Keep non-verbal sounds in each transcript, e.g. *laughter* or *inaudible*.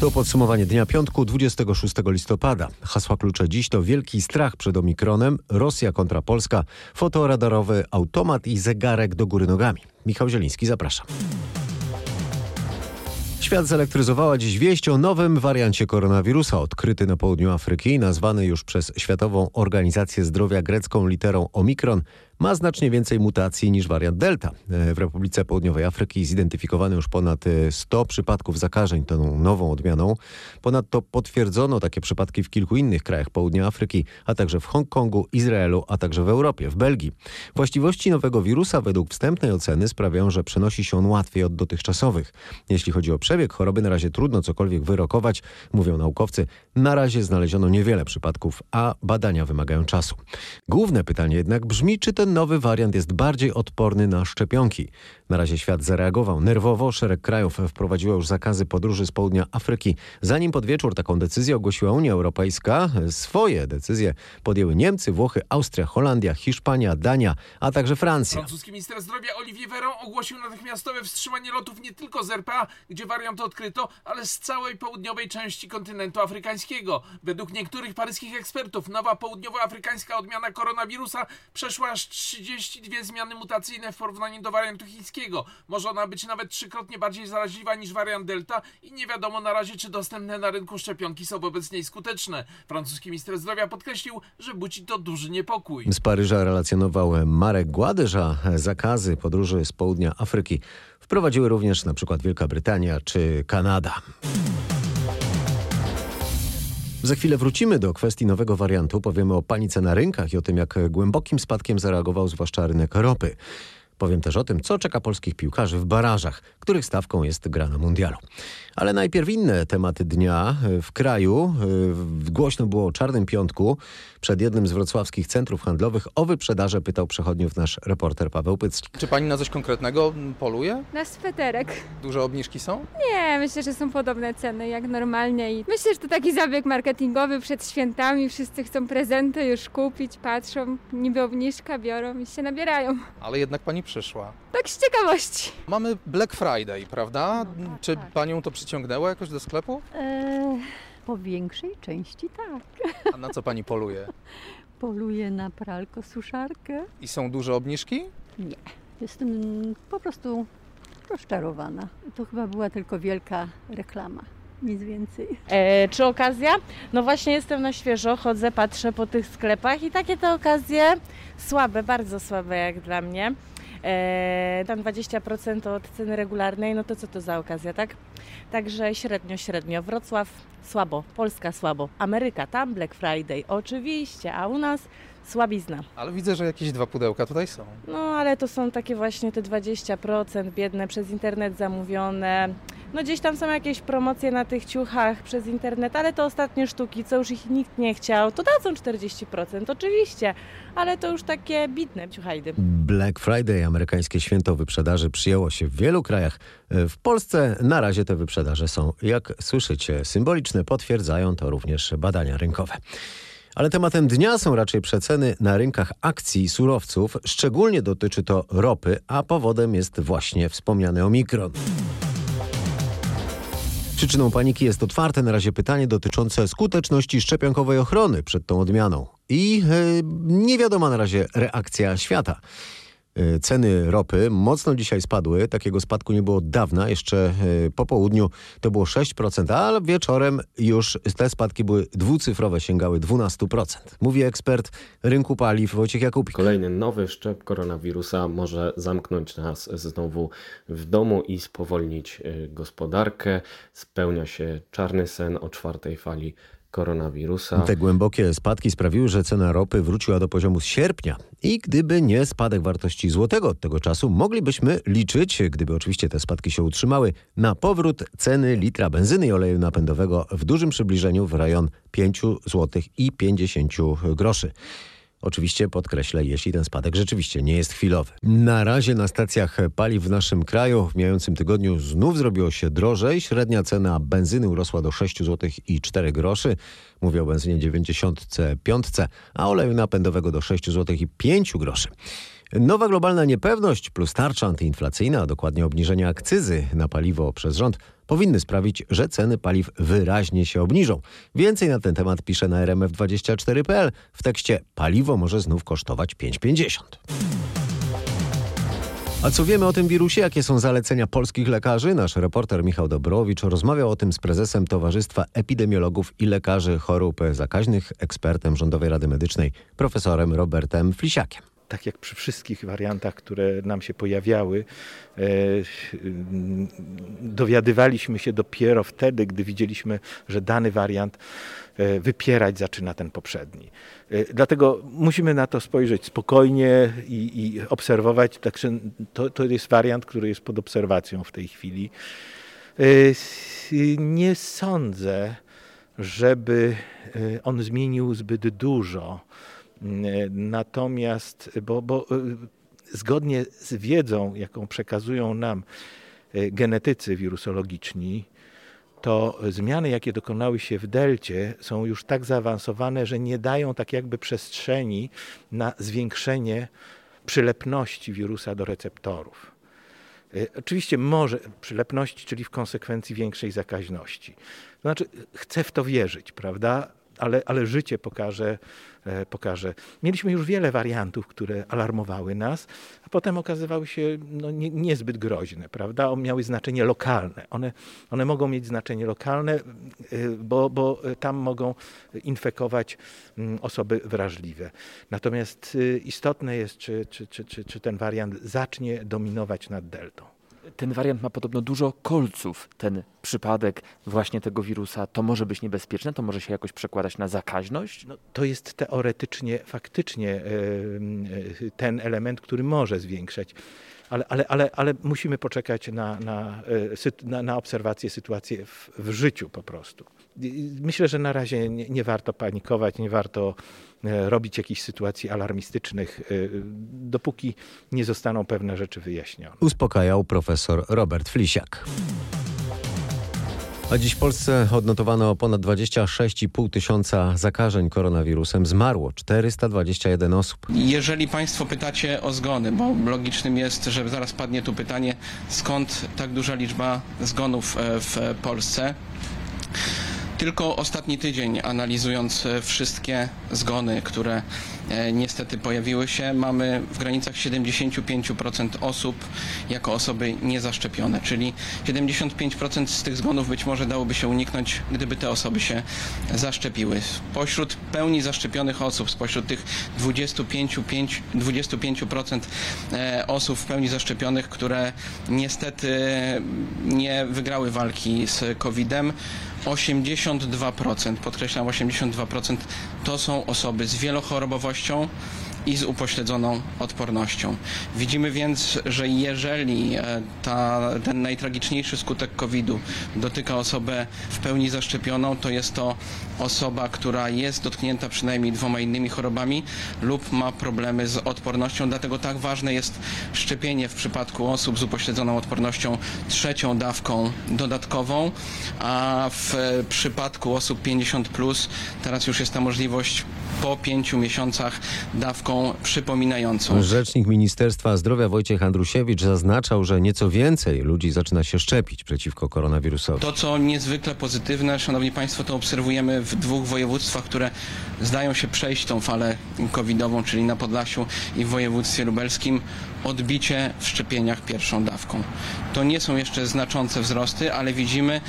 To podsumowanie dnia piątku 26 listopada. Hasła klucze dziś to wielki strach przed Omikronem, Rosja kontra Polska, fotoradarowy automat i zegarek do góry nogami. Michał Zieliński, zapraszam. Świat zelektryzowała dziś wieść o nowym wariancie koronawirusa, odkryty na południu Afryki, nazwany już przez Światową Organizację Zdrowia grecką literą Omikron, ma znacznie więcej mutacji niż wariant Delta. W Republice Południowej Afryki zidentyfikowano już ponad 100 przypadków zakażeń tą nową odmianą. Ponadto potwierdzono takie przypadki w kilku innych krajach południa Afryki, a także w Hongkongu, Izraelu, a także w Europie, w Belgii. Właściwości nowego wirusa według wstępnej oceny sprawiają, że przenosi się on łatwiej od dotychczasowych. Jeśli chodzi o przebieg choroby, na razie trudno cokolwiek wyrokować, mówią naukowcy. Na razie znaleziono niewiele przypadków, a badania wymagają czasu. Główne pytanie jednak brzmi, czy ten nowy wariant jest bardziej odporny na szczepionki. Na razie świat zareagował nerwowo. Szereg krajów wprowadziło już zakazy podróży z południa Afryki. Zanim pod wieczór taką decyzję ogłosiła Unia Europejska, swoje decyzje podjęły Niemcy, Włochy, Austria, Holandia, Hiszpania, Dania, a także Francja. Francuski minister zdrowia Olivier Véran ogłosił natychmiastowe wstrzymanie lotów nie tylko z RPA, gdzie wariant odkryto, ale z całej południowej części kontynentu afrykańskiego. Według niektórych paryskich ekspertów nowa południowoafrykańska odmiana koronawirusa przeszła aż 32 zmiany mutacyjne w porównaniu do wariantu chińskiego. Może ona być nawet trzykrotnie bardziej zaraźliwa niż wariant Delta i nie wiadomo na razie, czy dostępne na rynku szczepionki są wobec niej skuteczne. Francuski minister zdrowia podkreślił, że budzi to duży niepokój. Z Paryża relacjonował Marek Gładyża. Zakazy podróży z południa Afryki wprowadziły również na przykład Wielka Brytania czy Kanada. Za chwilę wrócimy do kwestii nowego wariantu. Powiemy o panice na rynkach i o tym, jak głębokim spadkiem zareagował zwłaszcza rynek ropy. Powiem też o tym, co czeka polskich piłkarzy w barażach, których stawką jest gra na mundialu. Ale najpierw inne tematy dnia. W kraju głośno było o Czarnym Piątku. Przed jednym z wrocławskich centrów handlowych o wyprzedaże pytał przechodniów nasz reporter Paweł Pycki. Czy pani na coś konkretnego poluje? Na sweterek. Duże obniżki są? Nie, myślę, że są podobne ceny jak normalnie i myślę, że to taki zabieg marketingowy przed świętami. Wszyscy chcą prezenty już kupić, patrzą, niby obniżka biorą i się nabierają. Ale jednak pani przyszła. Tak z ciekawości. Mamy Black Friday, prawda? No, tak, Czy tak. panią to przyciągnęło jakoś do sklepu? Eee, po większej części tak. A na co pani poluje? *laughs* Poluję na pralko suszarkę. I są duże obniżki? Nie. Jestem po prostu rozczarowana. To chyba była tylko wielka reklama. Nic więcej. E, czy okazja? No właśnie jestem na świeżo, chodzę, patrzę po tych sklepach i takie te okazje słabe, bardzo słabe jak dla mnie. E, tam 20% od ceny regularnej, no to co to za okazja, tak? Także średnio, średnio. Wrocław słabo, Polska słabo, Ameryka tam Black Friday, oczywiście, a u nas słabizna. Ale widzę, że jakieś dwa pudełka tutaj są. No ale to są takie właśnie te 20% biedne przez internet zamówione. No gdzieś tam są jakieś promocje na tych ciuchach przez internet, ale to ostatnie sztuki, co już ich nikt nie chciał, to dadzą 40%, oczywiście, ale to już takie bidne ciuchajdy. Black Friday, amerykańskie święto wyprzedaży, przyjęło się w wielu krajach. W Polsce na razie te wyprzedaże są, jak słyszycie, symboliczne. Potwierdzają to również badania rynkowe. Ale tematem dnia są raczej przeceny na rynkach akcji i surowców. Szczególnie dotyczy to ropy, a powodem jest właśnie wspomniany Omikron. Przyczyną paniki jest otwarte na razie pytanie dotyczące skuteczności szczepionkowej ochrony przed tą odmianą. I yy, nie wiadoma na razie reakcja świata. Yy, Ceny ropy mocno dzisiaj spadły. Takiego spadku nie było od dawna. Jeszcze yy, po południu to było 6%, ale wieczorem już te spadki były dwucyfrowe, sięgały 12%. Mówi ekspert rynku paliw Wojciech Jakubik. Kolejny nowy szczep koronawirusa może zamknąć nas znowu w domu i spowolnić y, gospodarkę. Spełnia się czarny sen o czwartej fali koronawirusa. Te głębokie spadki sprawiły, że cena ropy wróciła do poziomu z sierpnia. I gdyby nie spadek wartości złotego od tego czasu, moglibyśmy liczyć, gdyby oczywiście te spadki się utrzymały, na powrót ceny litra benzyny i oleju napędowego w dużym przybliżeniu w rejon 5 zł i 50 groszy. Oczywiście podkreślę, jeśli ten spadek rzeczywiście nie jest chwilowy. Na razie na stacjach paliw w naszym kraju w mijającym tygodniu znów zrobiło się drożej. Średnia cena benzyny urosła do 6 zł i 4 groszy. Mówię o benzynie 95, a oleju napędowego do 6 zł i 5 groszy. Nowa globalna niepewność plus tarcza antyinflacyjna, a dokładnie obniżenie akcyzy na paliwo przez rząd powinny sprawić, że ceny paliw wyraźnie się obniżą. Więcej na ten temat pisze na rmf24.pl w tekście Paliwo może znów kosztować 5,50. A co wiemy o tym wirusie? Jakie są zalecenia polskich lekarzy? Nasz reporter Michał Dobrowicz rozmawiał o tym z prezesem Towarzystwa Epidemiologów i Lekarzy Chorób Zakaźnych, ekspertem Rządowej Rady Medycznej, profesorem Robertem Flisiakiem tak jak przy wszystkich wariantach, które nam się pojawiały, e, dowiadywaliśmy się dopiero wtedy, gdy widzieliśmy, że dany wariant e, wypierać zaczyna ten poprzedni. E, dlatego musimy na to spojrzeć spokojnie i, i obserwować. Także to, to jest wariant, który jest pod obserwacją w tej chwili. Nie sądzę, żeby on zmienił zbyt dużo Natomiast, bo, bo y, zgodnie z wiedzą, jaką przekazują nam y, genetycy wirusologiczni, to zmiany, jakie dokonały się w delcie, są już tak zaawansowane, że nie dają tak jakby przestrzeni na zwiększenie przylepności wirusa do receptorów. Y, oczywiście może przylepności, czyli w konsekwencji większej zakaźności. To znaczy, chcę w to wierzyć, prawda? Ale, ale życie pokaże, e, pokaże. Mieliśmy już wiele wariantów, które alarmowały nas, a potem okazywały się no, nie, niezbyt groźne, prawda? Miały znaczenie lokalne. One, one mogą mieć znaczenie lokalne, e, bo, bo tam mogą infekować mm, osoby wrażliwe. Natomiast e, istotne jest, czy, czy, czy, czy, czy ten wariant zacznie dominować nad deltą ten wariant ma podobno dużo kolców. Ten przypadek właśnie tego wirusa, to może być niebezpieczne, to może się jakoś przekładać na zakaźność? No, to jest teoretycznie, faktycznie ten element, który może zwiększać. Ale, ale, ale, ale musimy poczekać na, na, e, na, na obserwację sytuacji w, w życiu po prostu. Myślę, że na razie nie, nie warto panikować, nie warto e, robić jakichś sytuacji alarmistycznych, e, dopóki nie zostaną pewne rzeczy wyjaśnione. Uspokajał profesor Robert Flisiak. A dziś w Polsce odnotowano ponad 26,5 tysiąca zakażeń koronawirusem. Zmarło 421 osób. Jeżeli Państwo pytacie o zgony, bo logicznym jest, że zaraz padnie tu pytanie, skąd tak duża liczba zgonów e, w Polsce. Tylko ostatni tydzień, analizując e, wszystkie zgony, które e, niestety pojawiły się, mamy w granicach 75% osób jako osoby niezaszczepione, czyli 75% z tych zgonów być może dałoby się uniknąć, gdyby te osoby się zaszczepiły. Pośród pełni zaszczepionych osób, spośród tych 25%, 25% e, osób w pełni zaszczepionych, które niestety nie wygrały walki z COVID-em, 82%, podkreślam 82%, to są osoby z wielochorobowością, i z upośledzoną odpornością. Widzimy więc, że jeżeli e, ta, ten najtragiczniejszy skutek COVID-u dotyka osobę w pełni zaszczepioną, to jest to osoba, która jest dotknięta przynajmniej dwoma innymi chorobami lub ma problemy z odpornością. Dlatego tak ważne jest szczepienie w przypadku osób z upośledzoną odpornością trzecią dawką dodatkową, a w przypadku osób 50 plus teraz już jest ta możliwość po pięciu miesiącach dawką przypominającą. Rzecznik Ministerstwa Zdrowia Wojciech Andrusiewicz zaznaczał, że nieco więcej ludzi zaczyna się szczepić przeciwko koronawirusowi. To, co niezwykle pozytywne, szanowni państwo, to obserwujemy w dwóch województwach, które zdają się przejść tą falę covidową, czyli na Podlasiu i w województwie lubelskim odbicie w szczepieniach pierwszą dawką. To nie są jeszcze znaczące wzrosty, ale widzimy,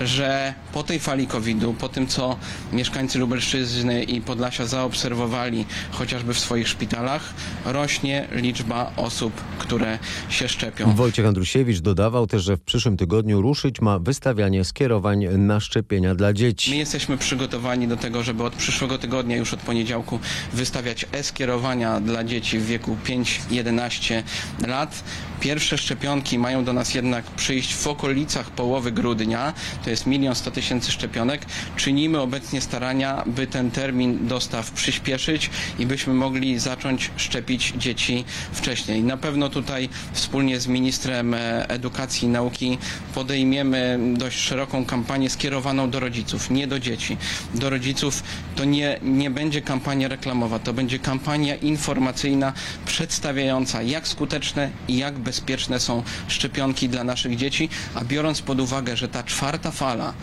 że po tej fali COVID-u, po tym co mieszkańcy Lubelszczyzny i Podlasia zaobserwowali chociażby w swoich szpitalach, rośnie liczba osób, które się szczepią. Wojciech Andrusiewicz dodawał też, że w przyszłym tygodniu ruszyć ma wystawianie skierowań na szczepienia dla dzieci. My jesteśmy przygotowani do tego, żeby od przyszłego tygodnia, już od poniedziałku, wystawiać e-skierowania dla dzieci w wieku 5-11 15 lat. Pierwsze szczepionki mają do nas jednak przyjść w okolicach połowy grudnia, to jest milion sto tysięcy szczepionek. Czynimy obecnie starania, by ten termin dostaw przyspieszyć i byśmy mogli zacząć szczepić dzieci wcześniej. Na pewno tutaj wspólnie z ministrem edukacji i nauki podejmiemy dość szeroką kampanię skierowaną do rodziców, nie do dzieci. Do rodziców to nie, nie będzie kampania reklamowa, to będzie kampania informacyjna przedstawiająca jak skuteczne i jak bezpieczne są szczepionki dla naszych dzieci, a biorąc pod uwagę, że ta czwarta fala,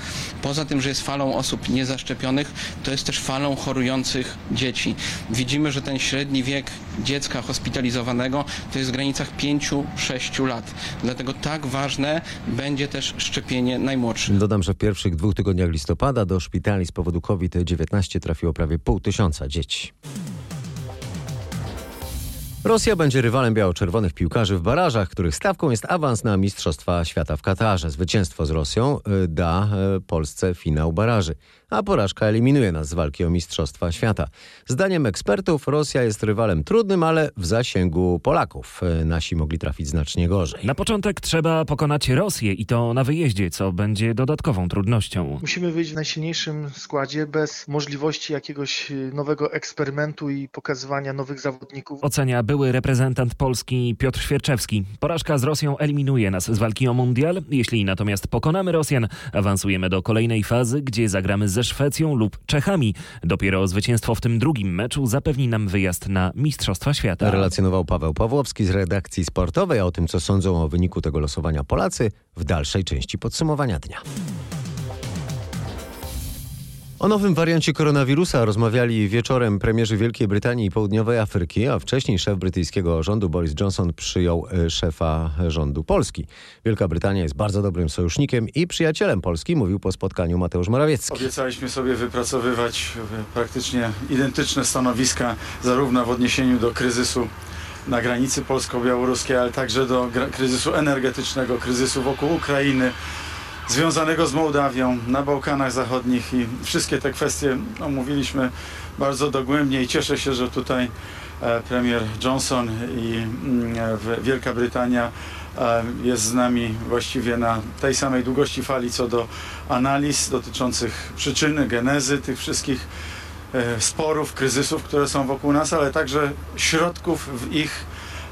poza tym, że jest falą osób niezaszczepionych, to jest też falą chorujących dzieci. Widzimy, że ten średni wiek dziecka hospitalizowanego to jest w granicach 5-6 lat. Dlatego tak ważne będzie też szczepienie najmłodszych. Dodam, że w pierwszych dwóch tygodniach listopada do szpitali z powodu COVID-19 trafiło prawie pół tysiąca dzieci. Rosja będzie rywalem biało-czerwonych piłkarzy w barażach, których stawką jest awans na Mistrzostwa Świata w Katarze. Zwycięstwo z Rosją y, da y, Polsce finał baraży, a porażka eliminuje nas z walki o Mistrzostwa Świata. Zdaniem ekspertów Rosja jest rywalem trudnym, ale w zasięgu Polaków. Y, Nasi mogli trafić znacznie gorzej. Na początek trzeba pokonać Rosję i to na wyjeździe, co będzie dodatkową trudnością. Musimy wyjść w najsilniejszym składzie, bez możliwości jakiegoś nowego eksperymentu i pokazywania nowych zawodników. Ocenia były reprezentant Polski Piotr Świerczewski. Porażka z Rosją eliminuje nas z walki o mundial. Jeśli natomiast pokonamy Rosjan, awansujemy do kolejnej fazy, gdzie zagramy ze Szwecją lub Czechami. Dopiero zwycięstwo w tym drugim meczu zapewni nam wyjazd na Mistrzostwa Świata. Relacjonował Paweł Pawłowski z redakcji sportowej, o tym, co sądzą o wyniku tego losowania Polacy, w dalszej części podsumowania dnia. O nowym wariancie koronawirusa rozmawiali wieczorem premierzy Wielkiej Brytanii i Południowej Afryki, a wcześniej szef brytyjskiego rządu Boris Johnson przyjął e, szefa rządu Polski. Wielka Brytania jest bardzo dobrym sojusznikiem i przyjacielem Polski, mówił po spotkaniu Mateusz Morawiecki. Obiecaliśmy sobie wypracowywać e, praktycznie identyczne stanowiska, zarówno w odniesieniu do kryzysu na granicy polsko-białoruskiej, ale także do kryzysu energetycznego, kryzysu wokół Ukrainy, związanego z Mołdawią, na Bałkanach Zachodnich i wszystkie te kwestie omówiliśmy bardzo dogłębnie i cieszę się, że tutaj e, premier Johnson i mm, Wielka Brytania e, jest z nami właściwie na tej samej długości fali co do analiz dotyczących przyczyny, genezy tych wszystkich e, sporów, kryzysów, które są wokół nas, ale także środków w ich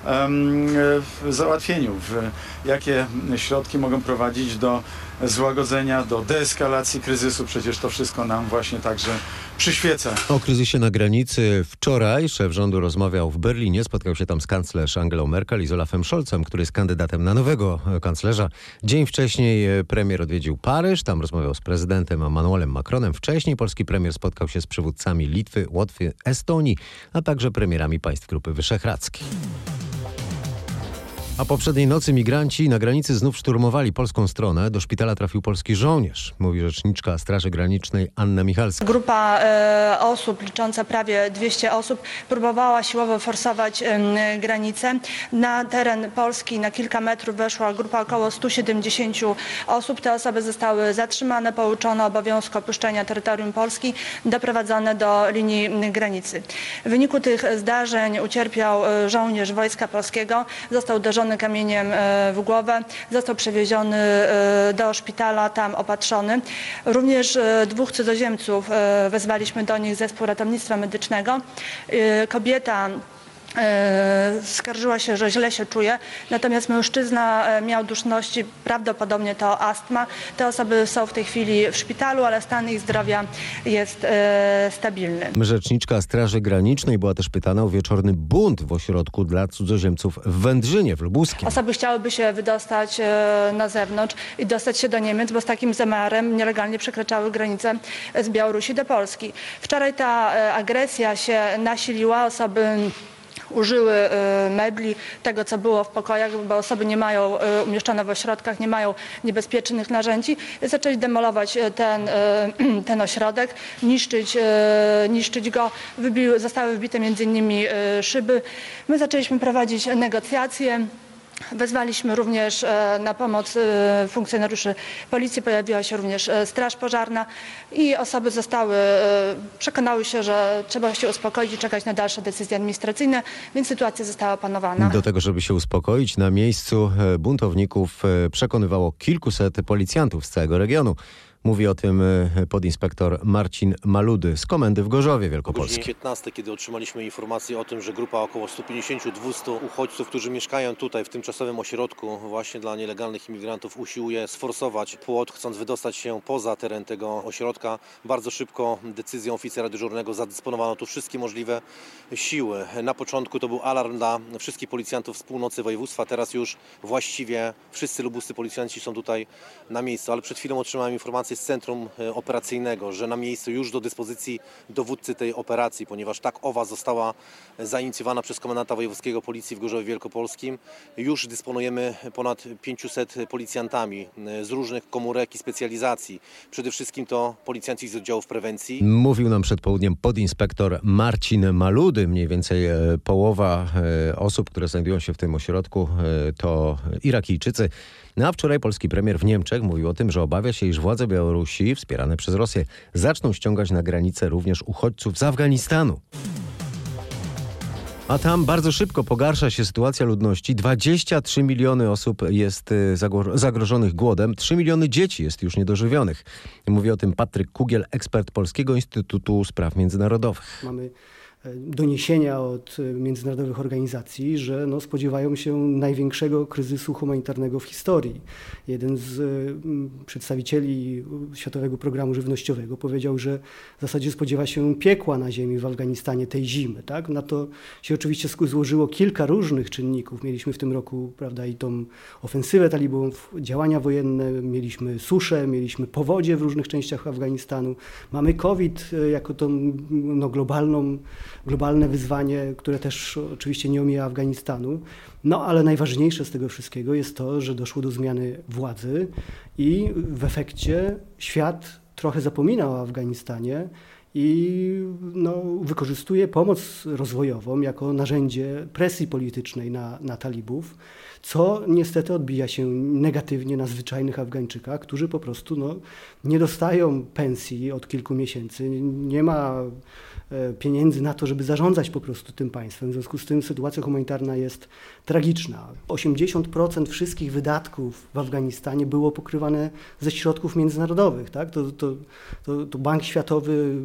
w załatwieniu, w jakie środki mogą prowadzić do złagodzenia, do deeskalacji kryzysu. Przecież to wszystko nam właśnie także przyświeca. O kryzysie na granicy wczoraj szef rządu rozmawiał w Berlinie. Spotkał się tam z kanclerz Angelą Merkel i z Olafem Scholzem, który jest kandydatem na nowego kanclerza. Dzień wcześniej e, premier odwiedził Paryż. Tam rozmawiał z prezydentem Emmanuelem Macronem. Wcześniej polski premier spotkał się z przywódcami Litwy, Łotwy, Estonii, a także premierami państw Grupy Wyszehradzkiej. A poprzedniej nocy migranci na granicy znów szturmowali polską stronę. Do szpitala trafił polski żołnierz, mówi rzeczniczka Straży Granicznej Anna Michalska. Grupa e, osób licząca prawie 200 osób próbowała siłowo forsować em, granicę. Na teren Polski na kilka metrów weszła grupa około 170 osób. Te osoby zostały zatrzymane, pouczone obowiązku opuszczenia terytorium Polski, doprowadzone do linii granicy. W wyniku tych zdarzeń ucierpiał e, żołnierz Wojska Polskiego, został uderzony kamieniem e, w głowę, został przewieziony e, do szpitala, tam opatrzony. Również e, dwóch cudzoziemców wezwaliśmy do nich zespół ratownictwa medycznego. Kobieta skarżyła się, że źle się czuje, natomiast mężczyzna e, miał duszności, prawdopodobnie to astma. Te osoby są w tej chwili w szpitalu, ale stan ich zdrowia jest e, stabilny. Rzeczniczka Straży Granicznej była też pytana o wieczorny bunt w ośrodku dla cudzoziemców w Wędrzynie w Lubuskiem. Osoby chciałyby się wydostać e, na zewnątrz i dostać się do Niemiec, bo z takim zamiarem nielegalnie przekraczały granicę z Białorusi do Polski. Wczoraj ta e, agresja się nasiliła, osoby użyły e, mebli, tego co było w pokojach, bo osoby nie mają e, umieszczone w ośrodkach, nie mają niebezpiecznych narzędzi. Zaczęli demolować e, ten, *clears throat* ten ośrodek, niszczyć, niszczyć go. Wybiły, zostały wybite między innymi szyby. My zaczęliśmy prowadzić negocjacje. Wezwaliśmy również e, na pomoc e, funkcjonariuszy policji, pojawiła się również e, straż pożarna i osoby zostały, przekonały się, że trzeba się uspokoić i czekać na dalsze decyzje administracyjne, więc sytuacja została opanowana. Do tego, żeby się uspokoić, na miejscu buntowników przekonywało kilkuset policjantów z całego regionu. Mówi o tym e, podinspektor Marcin Maludy z komendy w Gorzowie Wielkopolskiej. Godzinie 15, kiedy otrzymaliśmy informację o tym, że grupa około 150-200 uchodźców, którzy mieszkają tutaj w tymczasowym ośrodku właśnie dla nielegalnych imigrantów, usiłuje sforsować płot, chcąc wydostać się poza teren tego ośrodka. Bardzo szybko decyzją oficera dyżurnego zadysponowano tu wszystkie możliwe siły. Na początku to był alarm dla wszystkich policjantów z północy województwa, teraz już właściwie wszyscy lubuscy policjanci są tutaj na miejscu, ale przed chwilą otrzymałem informację z centrum e, operacyjnego, że na miejscu już do dyspozycji dowódcy tej operacji, ponieważ tak owa została zainicjowana przez komendanta wojewódzkiego policji w Gorzowie Wielkopolskim. Już dysponujemy ponad 500 policjantami e, z różnych komórek i specjalizacji. Przede wszystkim to policjanci z oddziałów prewencji. Mówił nam przed południem podinspektor Marcin Maludy. Mniej więcej e, połowa e, osób, które znajdują się w tym ośrodku, e, to Irakijczycy. No a wczoraj polski premier w Niemczech mówił o tym, że obawia się, iż władze Białorusi, wspierane przez Rosję, zaczną ściągać na granicę również uchodźców z Afganistanu. A tam bardzo szybko pogarsza się sytuacja ludności. 23 miliony osób jest y, zagro- zagrożonych głodem, 3 miliony dzieci jest już niedożywionych. Mówi o tym Patryk Kugiel, ekspert Polskiego Instytutu Spraw Międzynarodowych. Mamy doniesienia od e, międzynarodowych organizacji, że no, spodziewają się największego kryzysu humanitarnego w historii. Jeden z e, przedstawicieli Światowego Programu Żywnościowego powiedział, że w zasadzie spodziewa się piekła na ziemi w Afganistanie tej zimy. Tak? Na to się oczywiście złożyło kilka różnych czynników. Mieliśmy w tym roku prawda, i tą ofensywę talibów, działania wojenne, mieliśmy suszę, mieliśmy powodzie w różnych częściach Afganistanu, mamy COVID e, jako tą no, globalną globalne wyzwanie, które też oczywiście nie omija Afganistanu. No ale najważniejsze z tego wszystkiego jest to, że doszło do zmiany władzy i w efekcie świat trochę zapomina o Afganistanie i no, wykorzystuje pomoc rozwojową jako narzędzie presji politycznej na, na talibów, co niestety odbija się negatywnie na zwyczajnych Afgańczykach, którzy po prostu no, nie dostają pensji od kilku miesięcy, nie ma e, pieniędzy na to, żeby zarządzać po prostu tym państwem. W związku z tym sytuacja humanitarna jest tragiczna. 80% wszystkich wydatków w Afganistanie było pokrywane ze środków międzynarodowych. Tak? To, to, to, to Bank Światowy,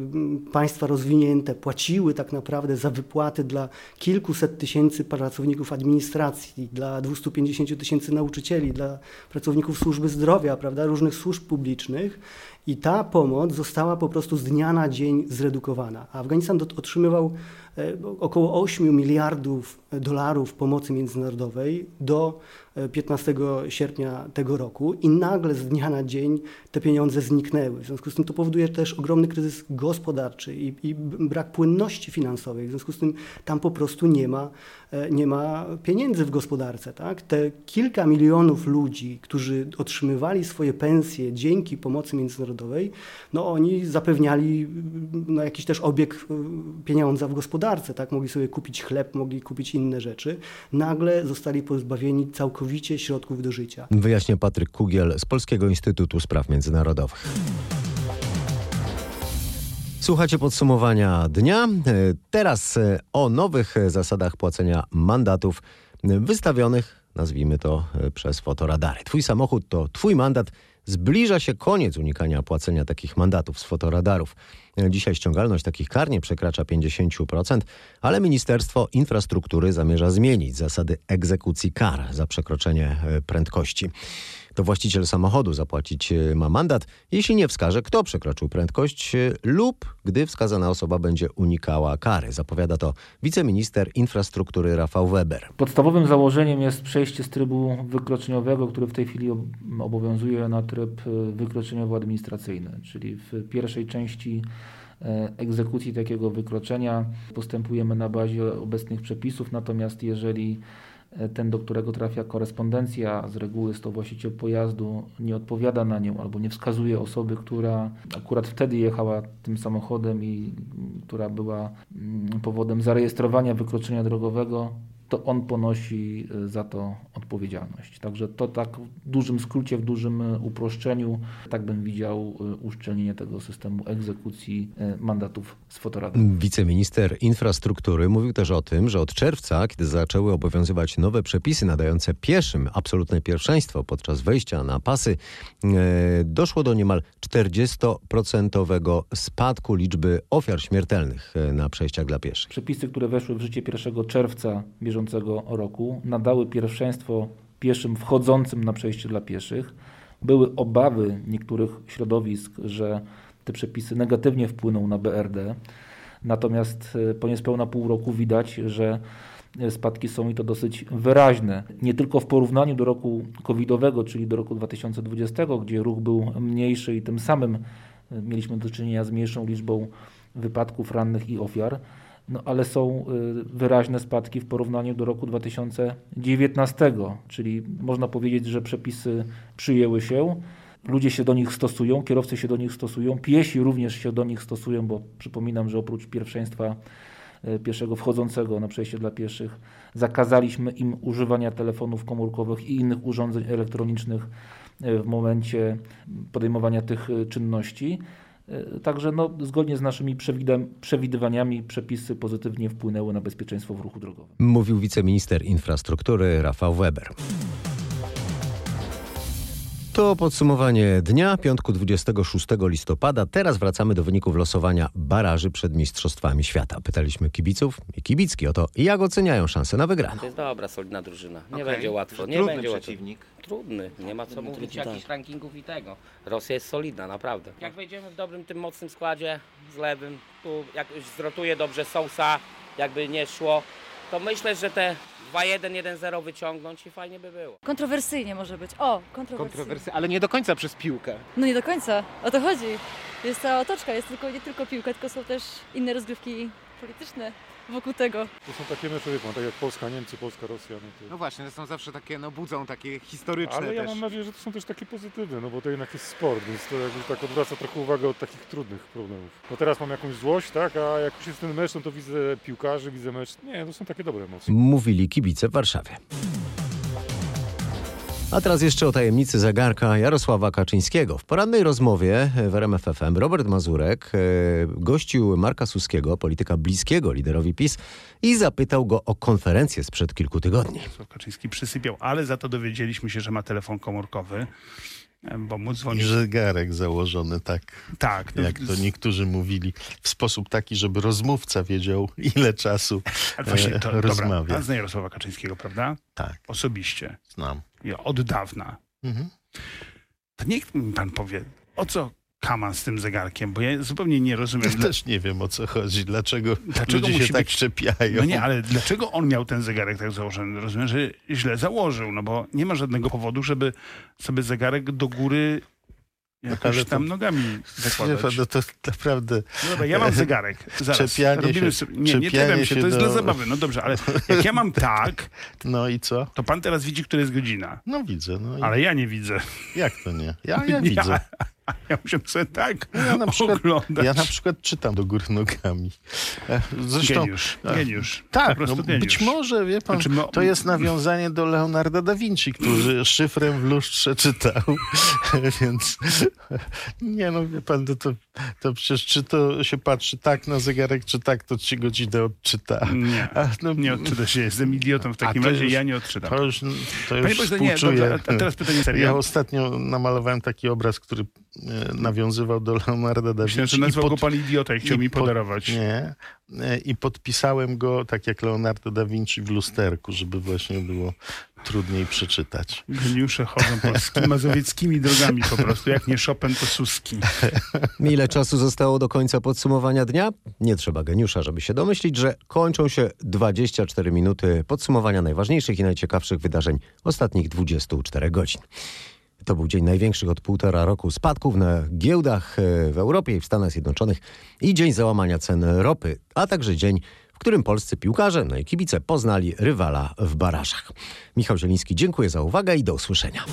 państwa rozwinięte płaciły tak naprawdę za wypłaty dla kilkuset tysięcy pracowników administracji, dla 250 tysięcy nauczycieli, dla pracowników służby zdrowia, prawda, różnych służb publicznych. I ta pomoc została po prostu z dnia na dzień zredukowana. Afganistan otrzymywał e, około 8 miliardów dolarów pomocy międzynarodowej do e, 15 sierpnia tego roku i nagle z dnia na dzień te pieniądze zniknęły. W związku z tym to powoduje też ogromny kryzys gospodarczy i, i brak płynności finansowej. W związku z tym tam po prostu nie ma, e, nie ma pieniędzy w gospodarce. Tak? Te kilka milionów ludzi, którzy otrzymywali swoje pensje dzięki pomocy międzynarodowej, no oni zapewniali no, jakiś też obieg e, pieniądza w gospodarce. Tak? Mogli sobie kupić chleb, mogli kupić inne rzeczy. Nagle zostali pozbawieni całkowicie środków do życia. Wyjaśnia Patryk Kugiel z Polskiego Instytutu Spraw Międzynarodowych. Słuchacie podsumowania dnia. E, Teraz e, o nowych zasadach płacenia mandatów wystawionych, nazwijmy to, przez fotoradary. Twój samochód to twój mandat. Zbliża się koniec unikania płacenia takich mandatów z fotoradarów. Dzisiaj ściągalność takich kar nie przekracza 50%, ale Ministerstwo Infrastruktury zamierza zmienić zasady egzekucji kar za przekroczenie e, prędkości. To właściciel samochodu zapłacić e, ma mandat, jeśli nie wskaże, kto przekroczył prędkość e, lub gdy wskazana osoba będzie unikała kary. Zapowiada to wiceminister infrastruktury Rafał Weber. Podstawowym założeniem jest przejście z trybu wykroczeniowego, który w tej chwili ob- obowiązuje na tryb e, wykroczeniowo-administracyjny, czyli w pierwszej części e, egzekucji takiego wykroczenia postępujemy na bazie obecnych przepisów, natomiast jeżeli ten, do którego trafia korespondencja, z reguły jest to właściciel pojazdu, nie odpowiada na nią albo nie wskazuje osoby, która akurat wtedy jechała tym samochodem i która była mm, powodem zarejestrowania wykroczenia drogowego, to on ponosi e, za to odpowiedzialność. Także to tak w dużym skrócie, w dużym e, uproszczeniu, tak bym widział e, uszczelnienie tego systemu egzekucji mandatów z fotorady. Wiceminister infrastruktury mówił też o tym, że od czerwca, kiedy zaczęły obowiązywać nowe przepisy nadające pieszym absolutne pierwszeństwo podczas wejścia na pasy, doszło do niemal 40% spadku liczby ofiar śmiertelnych na przejściach dla pieszych. Przepisy, które weszły w życie 1 czerwca bieżącego roku nadały pierwszeństwo pieszym wchodzącym na przejście dla pieszych. Były obawy niektórych środowisk, że te przepisy negatywnie wpłyną na BRD. Natomiast e, po niespełna pół roku widać, że spadki są i to dosyć wyraźne. Nie tylko w porównaniu do roku covidowego, czyli do roku 2020, gdzie ruch był mniejszy i tym samym e, mieliśmy do czynienia z mniejszą liczbą wypadków rannych i ofiar, no ale są y, wyraźne spadki w porównaniu do roku 2019, czyli można powiedzieć, że przepisy przyjęły się, ludzie się do nich stosują, kierowcy się do nich stosują, piesi również się do nich stosują, bo przypominam, że oprócz pierwszeństwa y, pieszego wchodzącego na przejście dla pieszych, zakazaliśmy im używania telefonów komórkowych i innych urządzeń elektronicznych y, w momencie podejmowania tych czynności. E, także no, zgodnie z naszymi przewidywaniami przepisy pozytywnie wpłynęły na bezpieczeństwo w ruchu drogowym. Mówił wiceminister infrastruktury Rafał Weber. To podsumowanie dnia, piątku 26 listopada. Teraz wracamy do wyników losowania baraży przed Mistrzostwami Świata. Pytaliśmy kibiców i kibicki o to, jak oceniają szanse na wygraną. To jest dobra, solidna drużyna. Nie okay. będzie łatwo. Nie Trudny będzie przeciwnik. Łatwo. Trudny, nie ma co Trudny, mówić jakichś rankingów i tego. Rosja jest solidna, naprawdę. Jak wejdziemy w dobrym, tym mocnym składzie, z lewym, tu jak zrotuje dobrze Sousa, jakby nie szło, to myślę, że te 2-1, 1-0 wyciągnąć i fajnie by było. Kontrowersyjnie może być. O, kontrowersyjnie. Kontrowersy, ale nie do końca przez piłkę. No nie do końca, o to chodzi. Jest cała otoczka, jest tylko, nie tylko piłka, tylko są też inne rozgrywki polityczne wokół tego. To są takie mecze, wie pan, tak jak Polska, Niemcy, Polska, Rosja. No, to... no właśnie, to są zawsze takie, no budzą takie historyczne Ale ja też. mam nadzieję, że to są też takie pozytywne, no bo to jednak jest sport, więc to jakby tak odwraca trochę uwagę od takich trudnych problemów. No teraz mam jakąś złość, tak, a jak już jest ten mecz, no to widzę piłkarzy, widzę mecz. Nie, to są takie dobre emocje. Mówili kibice w Warszawie. A teraz jeszcze o tajemnicy zegarka Jarosława Kaczyńskiego. W porannej rozmowie w RMF FM Robert Mazurek e, gościł Marka Suskiego, polityka bliskiego liderowi PiS i zapytał go o konferencję sprzed kilku tygodni. Jarosław Kaczyński przysypiał, ale za to dowiedzieliśmy się, że ma telefon komórkowy bo mu dzwonił. Zegarek założony tak, tak jak to niektórzy mówili, w sposób taki, żeby rozmówca wiedział, ile czasu Ale właśnie, to, e, rozmawia. Dobra, pan zna Jarosława Kaczyńskiego, prawda? Tak. Osobiście. Znam. Od dawna. Mhm. To niech mi pan powie, o co kaman z tym zegarkiem, bo ja zupełnie nie rozumiem. Ja też nie wiem o co chodzi, dlaczego, dlaczego ludzie się tak być... czepiają. No nie, ale dlaczego on miał ten zegarek tak założony? Rozumiem, że źle założył, no bo nie ma żadnego powodu, żeby sobie zegarek do góry jakoś ale tam to, nogami *laughs* zakładać. No to naprawdę... No dobra, ja mam zegarek. Zaraz. Czepianie Robimy się, sobie... Nie, nie czepiam się, to jest do... dla zabawy. No dobrze, ale jak ja mam *laughs* tak... No i co? To pan teraz widzi, która jest godzina. No widzę. No i... Ale ja nie widzę. Jak to nie? Ja, *laughs* ja widzę. Ja *laughs* muszę sobie tak no ja na przykład, oglądać. Ja na przykład czytam do góry nogami. E, zresztą, geniusz, e, geniusz. Tak, no, geniusz. być może, wie pan, znaczy, to jest nawiązanie do Leonarda da Vinci, który *laughs* szyfrem w lustrze czytał, *laughs* więc nie no, wie pan, to, to, to przecież czy to się patrzy tak na zegarek, czy tak, to trzy godziny odczyta. Nie, a, no, nie odczyta się, jestem idiotą w takim razie, już, ja nie odczytam. To już, to już Panie nie, dobrze, a teraz pytanie serio. Ja ostatnio namalowałem taki obraz, który E, nawiązywał do Leonarda da Vinci. Myślę, że nazwał pod... go pan idiota i chciał mi podarować. Pod... Nie. E, I podpisałem go tak jak Leonardo da Vinci w lusterku, żeby właśnie było trudniej przeczytać. Geniusze chodzą polskimi, mazowieckimi drogami po prostu. Jak nie Chopin, to Suski. *laughs* Ile czasu zostało do końca podsumowania dnia? Nie trzeba geniusza, żeby się domyślić, że kończą się 24 minuty podsumowania najważniejszych i najciekawszych wydarzeń ostatnich 24 godzin. To był dzień największych od półtora roku spadków na giełdach e, w Europie i w Stanach Zjednoczonych i dzień załamania cen ropy, a także dzień, którym polscy piłkarze, no i kibice poznali rywala w barażach. Michał Zieliński, dziękuję za uwagę i do usłyszenia.